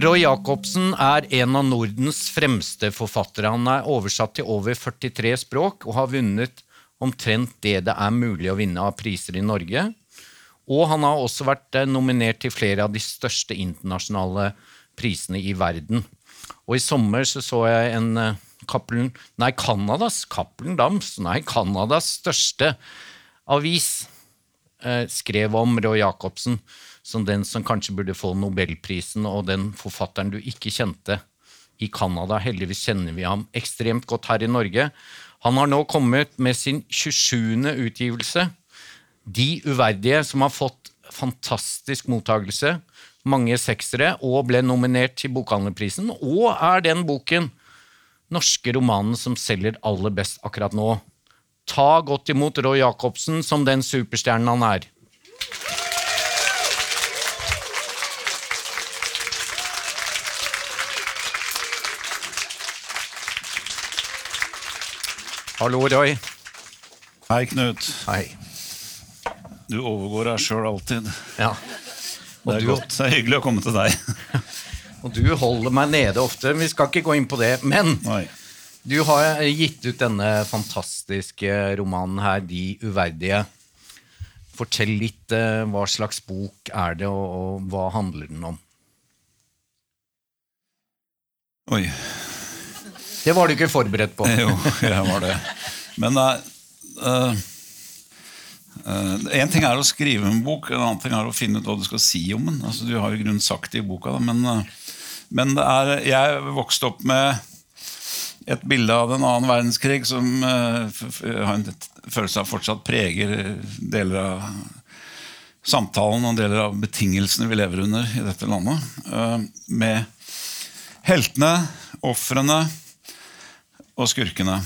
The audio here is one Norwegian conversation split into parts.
Roy Jacobsen er en av Nordens fremste forfattere. Han er oversatt til over 43 språk og har vunnet omtrent det det er mulig å vinne av priser i Norge. Og han har også vært eh, nominert til flere av de største internasjonale prisene i verden. Og i sommer så, så jeg en uh, Cappelen, nei, Canadas Cappelen Dams, nei, Canadas største avis eh, skrev om Roy Jacobsen som den som kanskje burde få nobelprisen, og den forfatteren du ikke kjente i Canada. Heldigvis kjenner vi ham ekstremt godt her i Norge. Han har nå kommet med sin 27. utgivelse, De uverdige, som har fått fantastisk mottagelse, mange seksere, og ble nominert til Bokhandlerprisen, og er den boken, norske romanen, som selger aller best akkurat nå. Ta godt imot Roy Jacobsen som den superstjernen han er. Hallo, Roy. Hei, Knut. Hei. Du overgår deg sjøl alltid. Ja. Det er du- godt. Det er hyggelig å komme til deg. Og du holder meg nede ofte. Vi skal ikke gå inn på det. Men Nei. du har gitt ut denne fantastiske romanen her, De uverdige. Fortell litt eh, hva slags bok er det, og, og hva handler den om? Oi. Det var du ikke forberedt på. Jo, jeg var det. Men uh, En ting er å skrive en bok, en annen ting er å finne ut hva du skal si om den. Altså, du har i grunnen sagt det i boka, da, men, men er, jeg vokste opp med et bilde av den annen verdenskrig som uh, har en følelse av fortsatt preger deler av samtalen og deler av betingelsene vi lever under i dette landet. Uh, med heltene, ofrene og skurkene.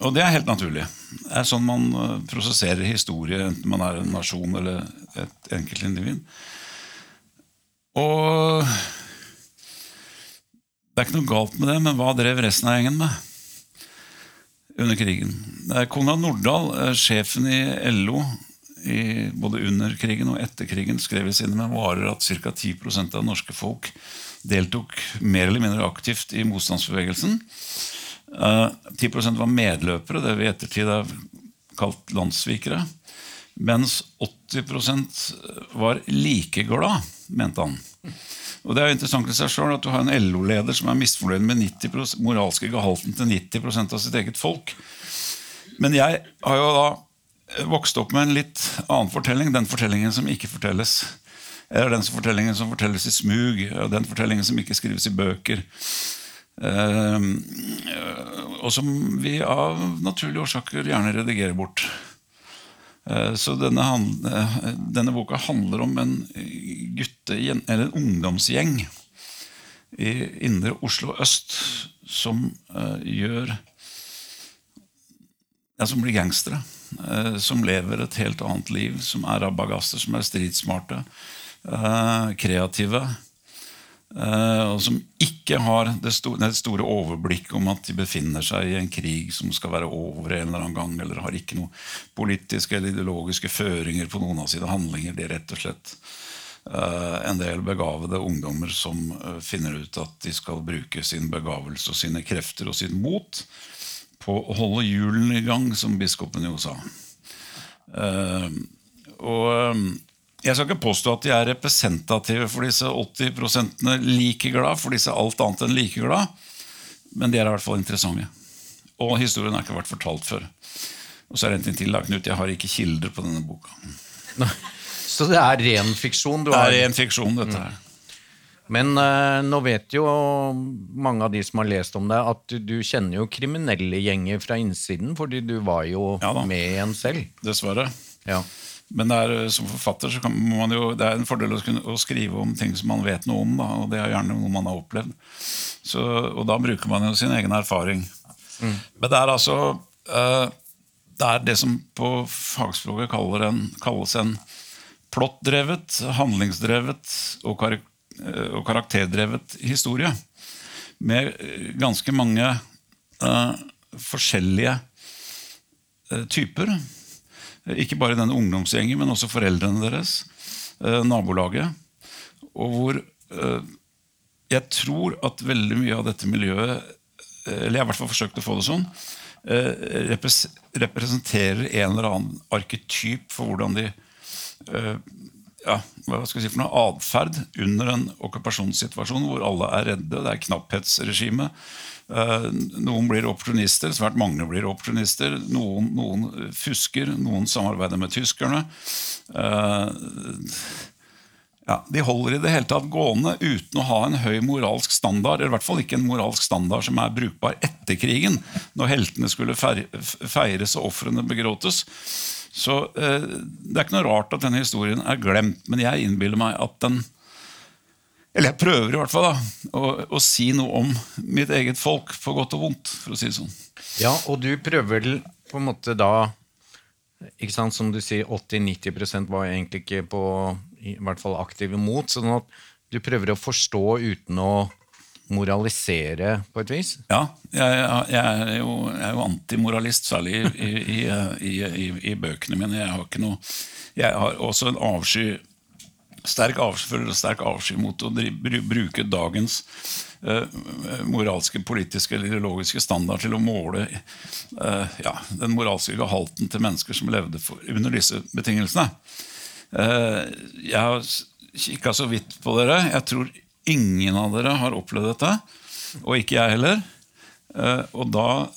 Og det er helt naturlig. Det er sånn man uh, prosesserer historie, enten man er en nasjon eller et enkeltindivid. Og det er ikke noe galt med det, men hva drev resten av gjengen med under krigen? Det er Konrad Nordahl, eh, sjefen i LO, i, både under krigen og etter krigen, skrev i sine memoarer at ca. 10% av norske folk deltok mer eller mindre aktivt i motstandsbevegelsen. Uh, 10% var medløpere, det vi i ettertid har kalt landssvikere. Mens 80% var like glad, mente han. Og Det er jo interessant i seg selv at du har en LO-leder som er misfornøyd med 90 moralske gehalten til 90% av sitt eget folk. Men jeg har jo da vokst opp med en litt annen fortelling. Den fortellingen som ikke fortelles. Eller den fortellingen som fortelles i smug. Den fortellingen som ikke skrives i bøker. Eh, og som vi av naturlige årsaker gjerne redigerer bort. Eh, så denne, eh, denne boka handler om en gutte, eller en ungdomsgjeng i indre Oslo øst som uh, gjør ja, Som blir gangstere. Uh, som lever et helt annet liv. Som er rabagaster, som er stridsmarte, uh, kreative. Eh, og som ikke har det, store, det store overblikket om at de befinner seg i en krig som skal være over en eller annen gang, eller har ikke noen politiske eller ideologiske føringer på noen av sine handlinger. Det er rett og slett eh, en del begavede ungdommer som eh, finner ut at de skal bruke sin begavelse og sine krefter og sitt mot på å holde hjulene i gang, som biskopen jo sa. Og jeg skal ikke påstå at de er representative for disse 80 like glad, for disse alt annet enn like glad, men de er i hvert fall interessante. Og historien har ikke vært fortalt før. Og så er det en ting til, da, Knut. Jeg har ikke kilder på denne boka. Så det er ren fiksjon du Det har? er en fiksjon, dette her. Men eh, nå vet jo mange av de som har lest om det, at du, du kjenner jo kriminelle gjenger fra innsiden, fordi du var jo Ja med i en selv. Dessverre. Ja. Men er, som forfatter så kan man jo, det er en fordel å, å skrive om ting som man vet noe om. Da, og det er gjerne noe man har opplevd. Så, og da bruker man jo sin egen erfaring. Men det er altså uh, Det er det som på fagspråket en, kalles en plottdrevet, handlingsdrevet og, kar eh, og karakterdrevet historie. Med eh, ganske mange uh, forskjellige uh, typer. Ikke bare denne ungdomsgjengen, men også foreldrene deres, eh, nabolaget. Og hvor eh, jeg tror at veldig mye av dette miljøet, eller jeg har i hvert fall forsøkt å få det sånn, eh, representerer en eller annen arketyp for hvordan de eh, ja, hva skal jeg si for noe atferd under en okkupasjonssituasjon hvor alle er redde. Det er knapphetsregime. Eh, noen blir opportunister, svært mange blir opportunister. Noen, noen fusker, noen samarbeider med tyskerne. Ja, De holder i det hele tatt gående uten å ha en høy moralsk standard. eller i hvert fall ikke en moralsk standard som er brukbar etter krigen, når heltene skulle feires og ofrene begråtes. Så eh, Det er ikke noe rart at denne historien er glemt, men jeg innbiller meg at den Eller jeg prøver i hvert fall da, å, å si noe om mitt eget folk, på godt og vondt. for å si det sånn. Ja, og du prøver på en måte da ikke sant, Som du sier, 80-90% var egentlig ikke på i hvert fall aktive mot. sånn at du prøver å forstå uten å moralisere, på et vis? Ja, jeg, jeg, er, jo, jeg er, jo, antimoralist, særlig i, i, i, i, bøkene mine. Jeg har, noe, jeg har også en avsky sterk avsky, sterk avsky mot å bruke dagens eh, moralske, politiske eller ideologiske standard til å måle eh, ja, den moralske halten til mennesker som levde for, under disse betingelsene. Eh, jeg har kikka så vidt på dere. Jeg tror ingen av dere har opplevd dette. Og ikke jeg heller. og da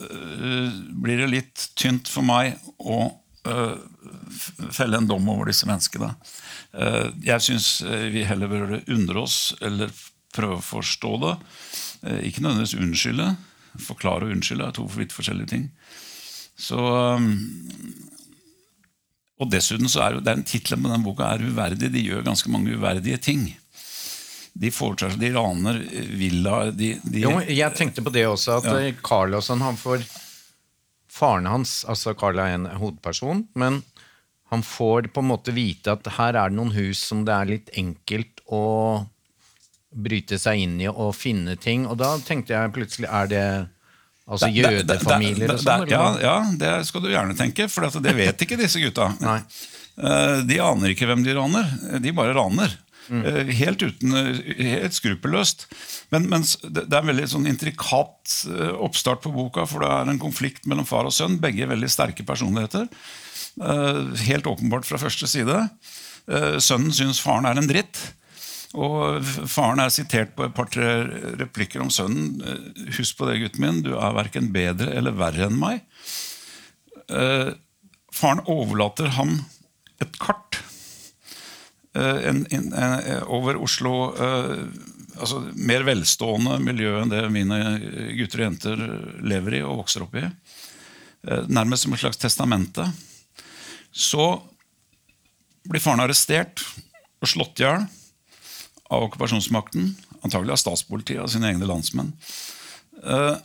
blir det litt tynt for meg å felle en dom over disse menneskene. Eh, jeg syns eh, vi heller bør undre oss eller prøve å forstå det. Eh, ikke nødvendigvis unnskylde. Forklare og unnskylde er to vidt forskjellige ting. Så, og dessuten så er jo den tittelen på den boka er uverdig. De gjør ganske mange uverdige ting. De foretar seg, de raner villaer de, de, Jo, Jeg tenkte på det også, at ja. Carl og sånn, han får Faren hans, altså Carl er en hovedperson, men han får på en måte vite at her er det noen hus som det er litt enkelt å bryte seg inn i og finne ting. Og da tenkte jeg plutselig Er det altså jødefamilier og sånn? Ja, ja, det skal du gjerne tenke, for det vet ikke disse gutta. Nei. Eh, de aner ikke hvem de raner. De bare raner. Mm. Eh, helt uten, helt skruppelløst. Men, men, det er en veldig sånn intrikat eh, oppstart på boka, for det er en konflikt mellom far og sønn. Begge er veldig sterke personligheter. Eh, helt åpenbart fra første side. Eh, sønnen syns faren er en dritt. Og faren er sitert på et par-tre replikker om sønnen. Eh, Husk på det, gutten min, du er verken bedre eller verre enn meg. Faren overlater ham et kart en, en, en, over Oslo. altså Mer velstående miljø enn det mine gutter og jenter lever i og vokser opp i. Nærmest som et slags testamente. Så blir faren arrestert og slått i hjel av okkupasjonsmakten. Antagelig av statspolitiet, og sine egne landsmenn. Eh,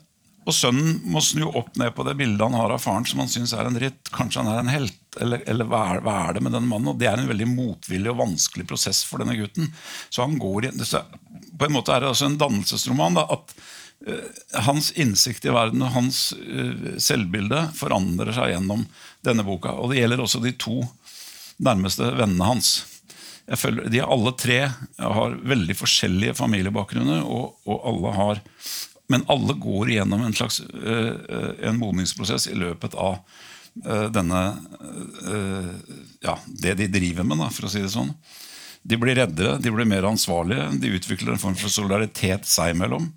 og sønnen må snu opp ned på det bildet han har av faren som han syns er en dritt. Kanskje han er en helt, eller, eller hva, er, hva, er, det med den mannen? Og Det er en veldig motvillig og vanskelig prosess for denne gutten. Så han går i, På en måte er det også en dannelsesroman. Da, at Hans innsikt i verden og hans uh, selvbilde forandrer seg gjennom denne boka. Og det gjelder også de to nærmeste vennene hans. Føler, de alle tre har veldig forskjellige familiebakgrunner, og, og alle har, men alle går igjennom en slags en modningsprosess i løpet av denne ja, det de driver med, da, for å si det sånn. De blir reddere, de blir mer ansvarlige, de utvikler en form for solidaritet seg imellom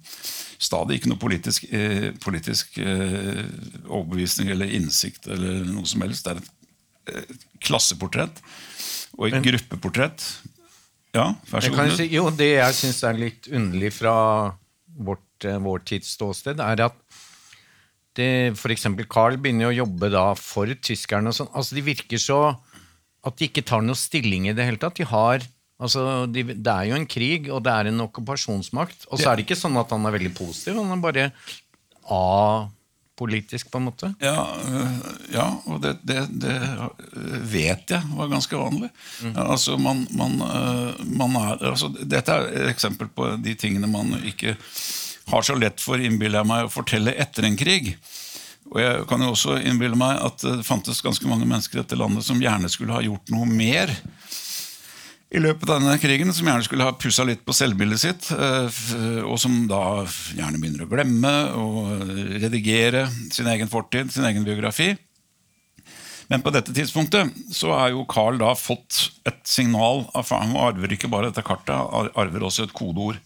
stadig ikke noe politisk, eh, politisk eh, overbevisning eller innsikt eller noe som helst. Det er et eh, klasseportrett og et Men, gruppeportrett. Ja, vær så god. Si, jo, det jeg syns er litt underlig fra vårt, eh, vår tids ståsted, er at F.eks. Carl begynner å jobbe da for tyskerne. og sånn, altså De virker så at de ikke tar noe stilling i det hele tatt. De har Altså, de, Det er jo en krig, og det er en okkupasjonsmakt. Og så er det ikke sånn at han er veldig positiv. Han er bare apolitisk, på en måte. Ja, øh, ja og det, det, det, vet jeg var ganske vanlig. Mm. Altså, man, man, øh, man er, altså, dette er et eksempel på de tingene man ikke har så lett for, innbiller jeg meg, å fortelle etter en krig. Og jeg kan jo også innbille meg at det fantes ganske mange mennesker i dette landet som gjerne skulle ha gjort noe mer i løpet av denne krigen, som gjerne skulle ha pussa litt på selvbildet sitt, og som da gjerne begynner å glemme og redigere sin egen fortid, sin egen biografi. Men på dette tidspunktet så har jo Carl da fått et signal. Han arver ikke bare dette kartet, han arver også et kodeord.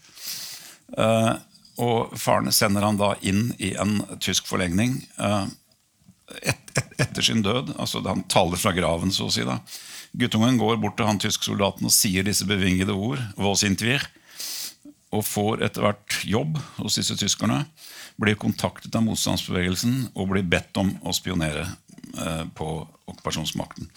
Og faren sender han da inn i en tysk forlegning et, et, etter sin død. altså Han taler fra graven, så å si. da Guttungen går bort til han tysksoldaten og sier disse bevingede ord. Og får etter hvert jobb hos disse tyskerne. Blir kontaktet av motstandsbevegelsen og blir bedt om å spionere eh, på okkupasjonsmakten.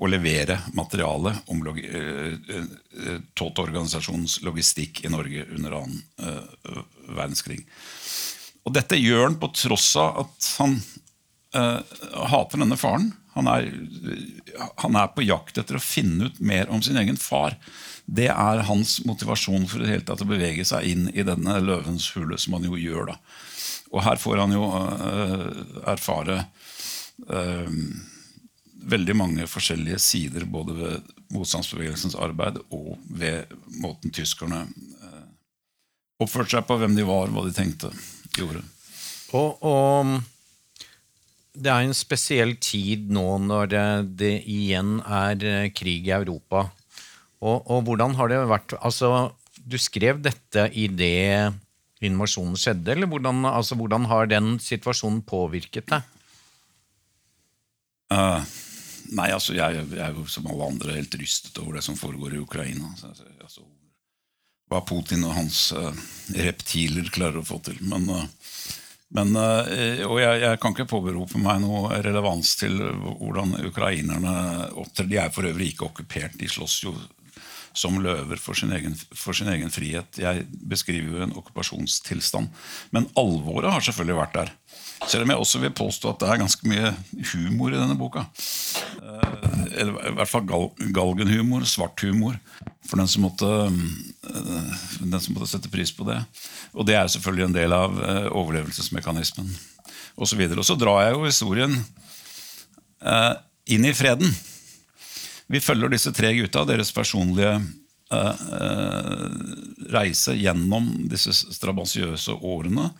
Og levere materiale om log eh, eh, Tot-organisasjonens logistikk i Norge under annen eh, verdenskrig. Og dette gjør han på tross av at han eh, hater denne faren han er, han er, på jakt etter å finne ut mer om sin egen far. Det er hans motivasjon for det hele tatt å bevege seg inn i denne løvens hule, som han jo gjør. da. Og her får han jo uh, erfare uh, veldig mange forskjellige sider, både ved motstandsbevegelsens arbeid og ved måten tyskerne uh, oppførte seg på, hvem de var, hva de tenkte, gjorde. Og, og det er en spesiell tid nå når det, det igjen er eh, krig i Europa. Og, og, hvordan har det vært Altså, du skrev dette i det invasjonen skjedde, eller hvordan, altså, hvordan har den situasjonen påvirket deg? Uh, nei, altså, jeg, jeg, er jo som alle andre helt rystet over det som foregår i Ukraina. Altså, hva Putin og hans uh, reptiler klarer å få til. Men uh, men, eh, og jeg, jeg, kan ikke påberope meg noe relevans til hvordan ukrainerne opptrer. De er for øvrig ikke okkupert. De slåss jo som løver for sin, egen, for sin egen frihet. Jeg beskriver jo en okkupasjonstilstand. Men alvoret har selvfølgelig vært der. Selv om jeg også vil påstå at det er ganske mye humor i denne boka. Eh, eller i hvert fall gal, galgenhumor, svart humor, for den som, måtte, eh, den som måtte sette pris på det. Og det er selvfølgelig en del av eh, overlevelsesmekanismen. Og så, og så drar jeg jo historien inn i freden. Vi følger disse tre gutta, deres personlige reise gjennom disse strabasiøse årene.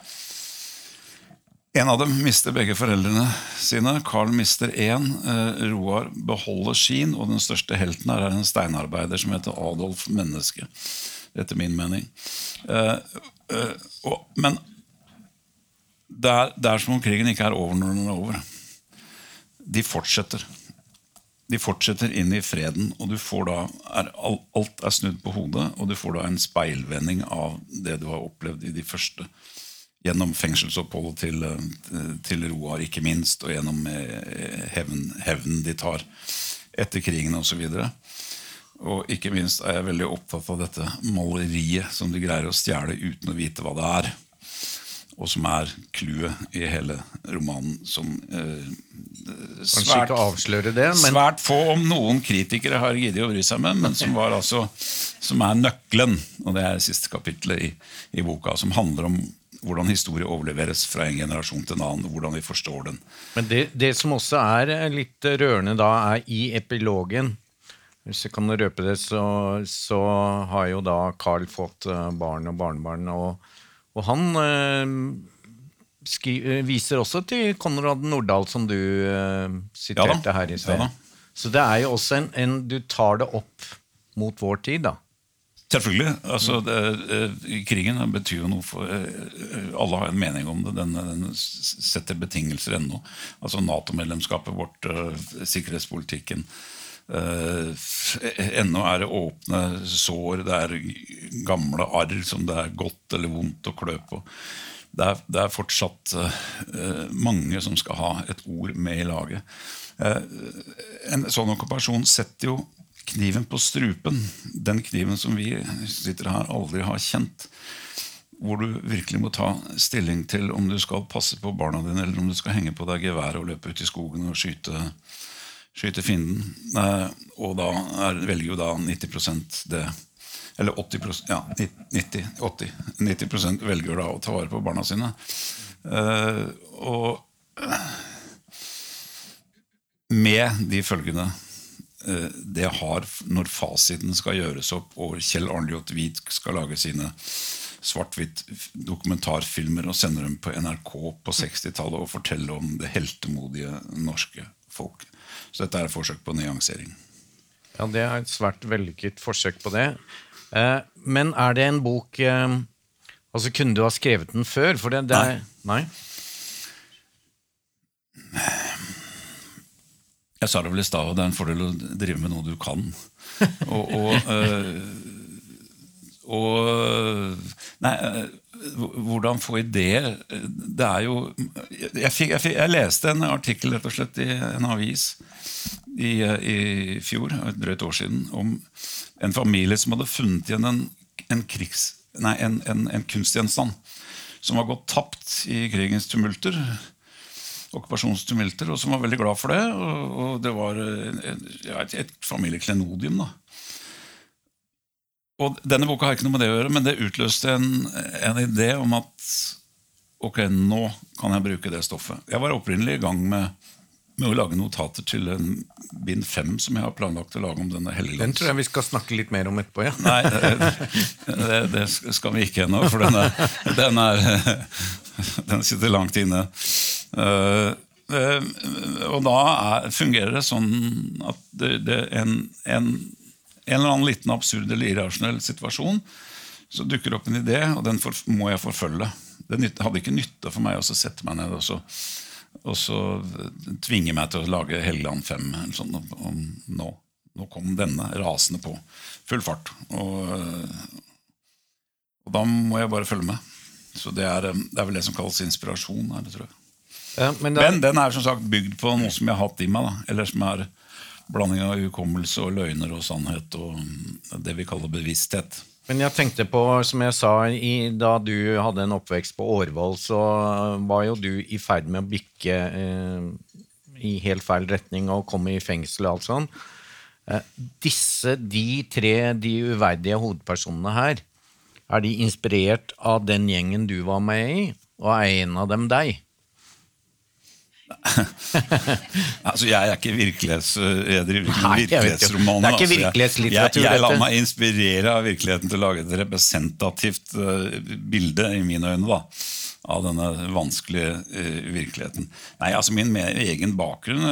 En av dem mister begge foreldrene sine. Carl mister én. Eh, Roar beholder sin, og den største helten her er en steinarbeider som heter Adolf Menneske. Etter min mening. Eh, eh, men det er, det er, som om krigen ikke er over når den er over. De fortsetter. De fortsetter inn i freden, og du får da, er, alt er snudd på hodet. Og du får da en speilvending av det du har opplevd i de første gjennom fengselsoppholdet til, eh, til, Roar, ikke minst, og gjennom hevnen hevnen de tar etter krigen osv. Og, så og ikke minst er jeg veldig opptatt av dette maleriet som de greier å stjele uten å vite hva det er. Og som er clouet i hele romanen. Som eh, svært, det, men... svært, få, om noen kritikere har giddet å bry seg med, men som, altså, som er nøkkelen. Og det er siste kapittelet i, i boka, som handler om hvordan historie overleveres fra en generasjon til en annen. og hvordan vi forstår den. Men det, det som også er litt rørende da, er i epilogen Hvis jeg kan røpe det, så, så har jo da Carl fått eh, barn og barnebarn. Og, og han eh, eh, viser også til Konrad Nordahl, som du eh, siterte ja her i sted. Ja så det er jo også en, en Du tar det opp mot vår tid, da. Selvfølgelig. altså det, Krigen betyr jo noe for Alle har en mening om det. Den, den setter betingelser ennå. Altså Nato-medlemskapet vårt, sikkerhetspolitikken. Uh, ennå er det åpne sår, det er gamle arr som det er godt eller vondt å klø på. Det er, det er fortsatt uh, mange som skal ha et ord med i laget. en sånn okkupasjon setter jo kniven på strupen, den kniven som vi sitter her aldri har kjent, hvor du virkelig må ta stilling til om du skal passe på barna dine, eller om du skal henge på deg geværet og løpe ut i skogen og skyte, skyte fienden. Eh, og da er, velger jo da 90% det. Eller 80%, ja, 90, 80, 90% velger da å ta vare på barna sine. Eh, og med de følgende eh, det har, når fasiten skal gjøres opp, og Kjell Arnljot Hvit skal lage sine svart-hvitt dokumentarfilmer og sender dem på NRK på 60-tallet og forteller om det heltemodige norske folk. Så dette er et forsøk på nyansering. Ja, det er et svært vellykket forsøk på det. Eh, men er det en bok eh, Altså, kunne du ha skrevet den før? For det, det er, nei. Jeg sa det vel i stad, det er en fordel å drive med noe du kan. og, og, øh, og Nei, hvordan få ideer Det er jo jeg, fikk, jeg, fikk, jeg, leste en artikkel rett og slett i en avis i, i fjor, et drøyt år siden, om en familie som hadde funnet igjen en, en krigs nei, en, en, en kunstgjenstand som var gått tapt i krigens tumulter. Okkupasjonstumulter, og som var veldig glad for det. Og, og det var ja, et, et familieklenodium. da. Og Denne boka har ikke noe med det å gjøre, men det utløste en, en idé om at ok, nå kan jeg bruke det stoffet. Jeg var opprinnelig i gang med med å lage notater til en bind fem som jeg har planlagt å lage om denne Helgelands. Den tror jeg vi skal snakke litt mer om etterpå. ja. Nei, det, det, skal vi ikke ennå, for den, er, den, er, den sitter langt inne. Uh, uh, og da er, fungerer det sånn at det, det en, en, en, eller annen liten absurd eller irrasjonell situasjon så dukker opp en idé, og den for, må jeg forfølge. Det hadde ikke nytte for meg å sette meg ned og så og så tvinge meg til å lage Helgeland 5 sånn, om nå. Nå kom denne rasende på. Full fart. Og, og, da må jeg bare følge med. Så det er, det er vel det som kalles inspirasjon. Her, tror jeg. Ja, men, da... men, den er som sagt bygd på noe som jeg har hatt i meg. Da. Eller som er blanding av hukommelse og løgner og sannhet og det vi kaller bevissthet. Men jeg tenkte på, som jeg sa, i, da du hadde en oppvekst på Årvoll, så var jo du i ferd med å bikke eh, i helt feil retning og komme i fengsel og alt sånn. Eh, disse, de tre, de uverdige hovedpersonene her, er de inspirert av den gjengen du var med i, og er en av dem deg? altså, Jeg er ikke virkelighets, jeg driver ikke med virkelighetsromaner. Det er ikke altså. Jeg, jeg, jeg lar meg inspirere av virkeligheten til å lage et representativt uh, bilde i mine øyne da, av denne vanskelige uh, virkeligheten. Nei, altså Min egen bakgrunn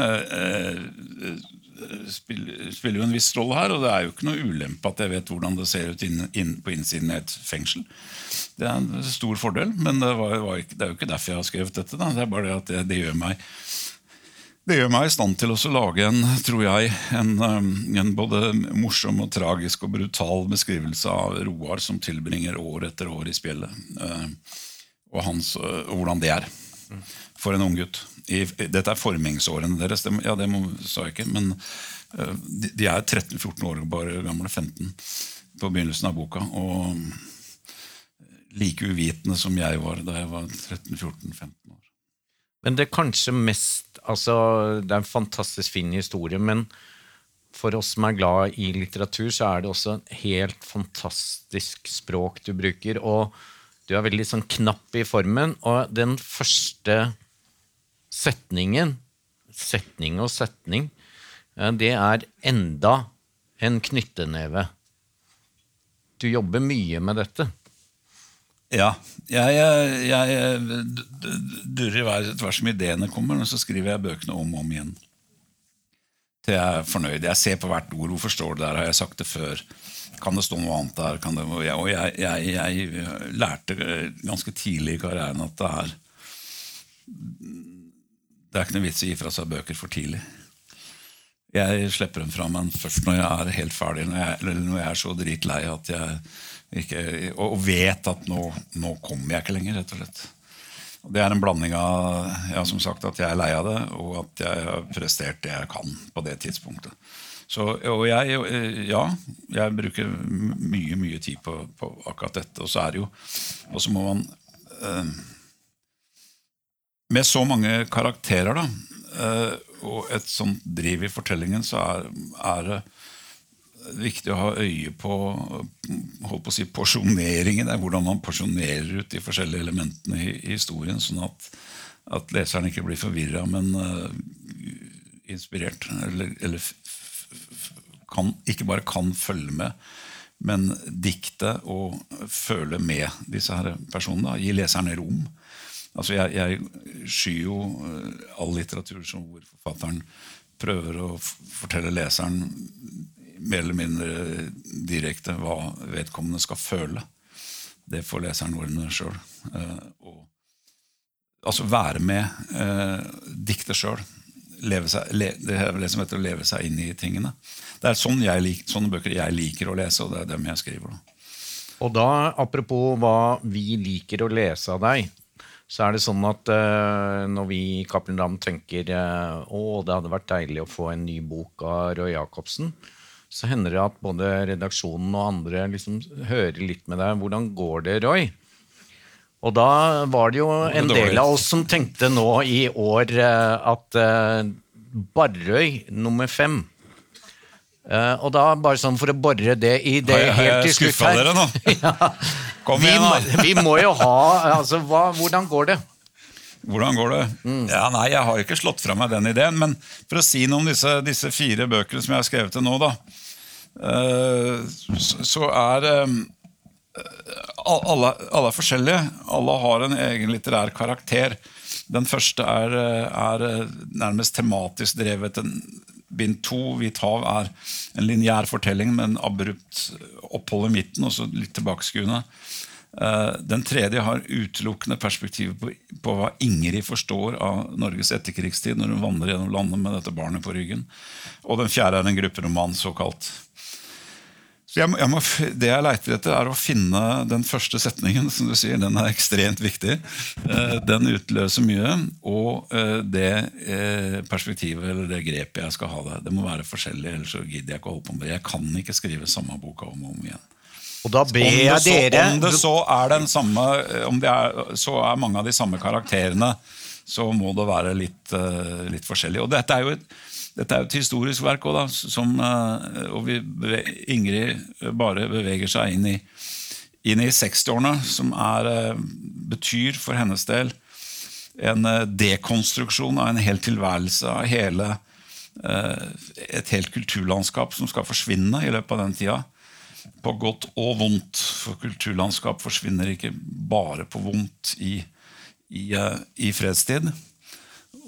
spiller, jo en viss rolle her. Og det er jo ikke noe ulempe at jeg vet hvordan det ser ut inn, inn, på innsiden i et fengsel. Det er en stor fordel, men det, var, var ikke, det, er jo ikke derfor jeg har skrevet dette. Da. Det er bare det at det, det gjør meg det gjør meg i stand til å lage en, tror jeg, en, um, en, både morsom og tragisk og brutal beskrivelse av Roar som tilbringer år etter år i spjeldet. Uh, og, hans, og hvordan det er for en ung gutt. I, dette er formingsårene deres. Det, ja, det må, sa jeg ikke, men uh, de, de, er 13-14 år bare gamle, 15 på begynnelsen av boka. Og like uvitende som jeg var da jeg var 13-14-15 år. Men det er kanskje mest altså, Det er en fantastisk fin historie, men for oss som er glad i litteratur, så er det også en helt fantastisk språk du bruker. Og du er veldig sånn knapp i formen. Og den første setningen, setning og setning, det er enda en knytteneve. Du jobber mye med dette. Ja. Jeg, jeg, jeg durrer hver etter som ideene kommer, og så skriver jeg bøkene om og om igjen. Til jeg er fornøyd. Jeg ser på hvert ord. Hvorfor står det der? Har jeg sagt det før? Kan det stå noe annet der? Det, og, jeg, jeg, jeg, lærte ganske tidlig i karrieren at det er Det er ikke noe vits i å gi fra seg bøker for tidlig. Jeg slipper dem fra meg først når jeg er helt ferdig, når jeg, eller når jeg er så dritlei at jeg ikke, og vet at nå, nå, kommer jeg ikke lenger, rett og slett. Det er en blanding av ja, som sagt, at jeg er lei av det, og at jeg har prestert det jeg kan på det tidspunktet. Så, og jeg, ja, jeg bruker mye mye tid på, på akkurat dette. Og så er det jo Og så må man eh, Med så mange karakterer, da, eh, og et sånt driv i fortellingen, så er, er det viktig å ha øye på, holdt på å si, porsjoneringen. Det er hvordan man porsjonerer ut de forskjellige elementene i, historien, sånn at, at, leseren ikke blir forvirra, men uh, inspirert. Eller, eller kan, ikke bare kan følge med, men dikte og føle med disse her personene. Gi leseren rom. Altså jeg, jeg skyr jo eh, all litteratur som hvor forfatteren prøver å fortelle leseren mer eller mindre direkte hva vedkommende skal føle. Det får leseren ordne sjøl. Eh, altså være med, eh, dikte sjøl. Det er det som heter å leve seg inn i tingene. Det er sånn jeg, sånne bøker jeg liker å lese, og det er dem jeg skriver. Da. Og da, apropos hva vi liker å lese av deg, så er det sånn at uh, når vi i Cappelen Dam tenker uh, å, det hadde vært deilig å få en ny bok av Roy Jacobsen, så hender det at både redaksjonen og andre liksom hører litt med deg. Hvordan går det, Roy? Og da var det jo en del av oss som tenkte nå i år uh, at Barrøy nummer fem Uh, og da, bare sånn for å bore det i det helt til slutt her dere nå? ja. Kom igjen, da! Vi, må jo ha altså, hva, Hvordan går det? Hvordan går det? Mm. Ja, nei, Jeg har ikke slått fra meg den ideen. Men for å si noe om disse, disse fire bøkene som jeg har skrevet til nå, da, uh, så, er um, alle, alle, er forskjellige. Alle har en egen litterær karakter. Den første er, er nærmest tematisk drevet. En bind to, Hvit hav, er en lineær fortelling med en abrupt opphold i midten og så litt tilbakeskuende. Eh, den tredje har utelukkende perspektiv på, på, hva Ingrid forstår av Norges etterkrigstid når hun vandrer gjennom landet med dette barnet på ryggen. Og den fjerde er en grupperoman, såkalt. Jeg må, jeg må, det jeg leiter etter, er å finne den første setningen. som du sier, Den er ekstremt viktig. Eh, den utløser mye. Og eh, det eh, perspektivet eller det grepet jeg skal ha det. Det må være forskjellig, ellers så gidder jeg ikke å holde på med det. Jeg kan ikke skrive samme boka om og om igjen. Og da ber jeg så, dere Om det så er den samme Om det er, så er mange av de samme karakterene, så må det være litt, litt forskjellig. Og dette er jo et dette er jo et historisk verk som, eh, og Ingrid bare beveger seg inn i, inn i 60-årene, som er, eh, betyr for hennes del en eh, dekonstruksjon av en hel tilværelse, av hele, et helt kulturlandskap som skal forsvinne i løpet av den tida. På godt og vondt, for kulturlandskap forsvinner ikke bare på vondt i, i, i fredstid.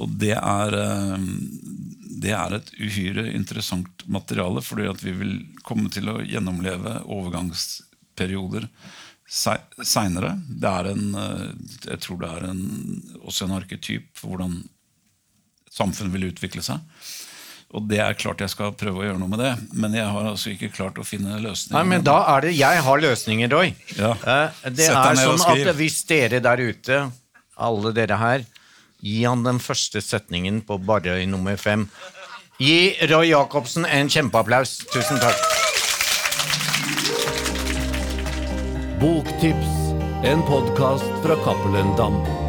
Og det er, eh, det er et uhyre interessant materiale, fordi at vi vil komme til å gjennomleve overgangsperioder seinere. Det er en, eh, jeg tror det er en, også en arketyp for hvordan et samfunn vil utvikle seg. Og det er klart jeg skal prøve å gjøre noe med det, men jeg har altså ikke klart å finne løsninger. Nei, men da er det Jeg har løsninger, Roy. Ja. Eh, det er sånn at hvis dere der ute, alle dere her, Gi han den første setningen på Barøy nummer fem. Gi Roy Jacobsen en kjempeapplaus. Tusen takk. Boktips, en podkast fra Cappelen Dam.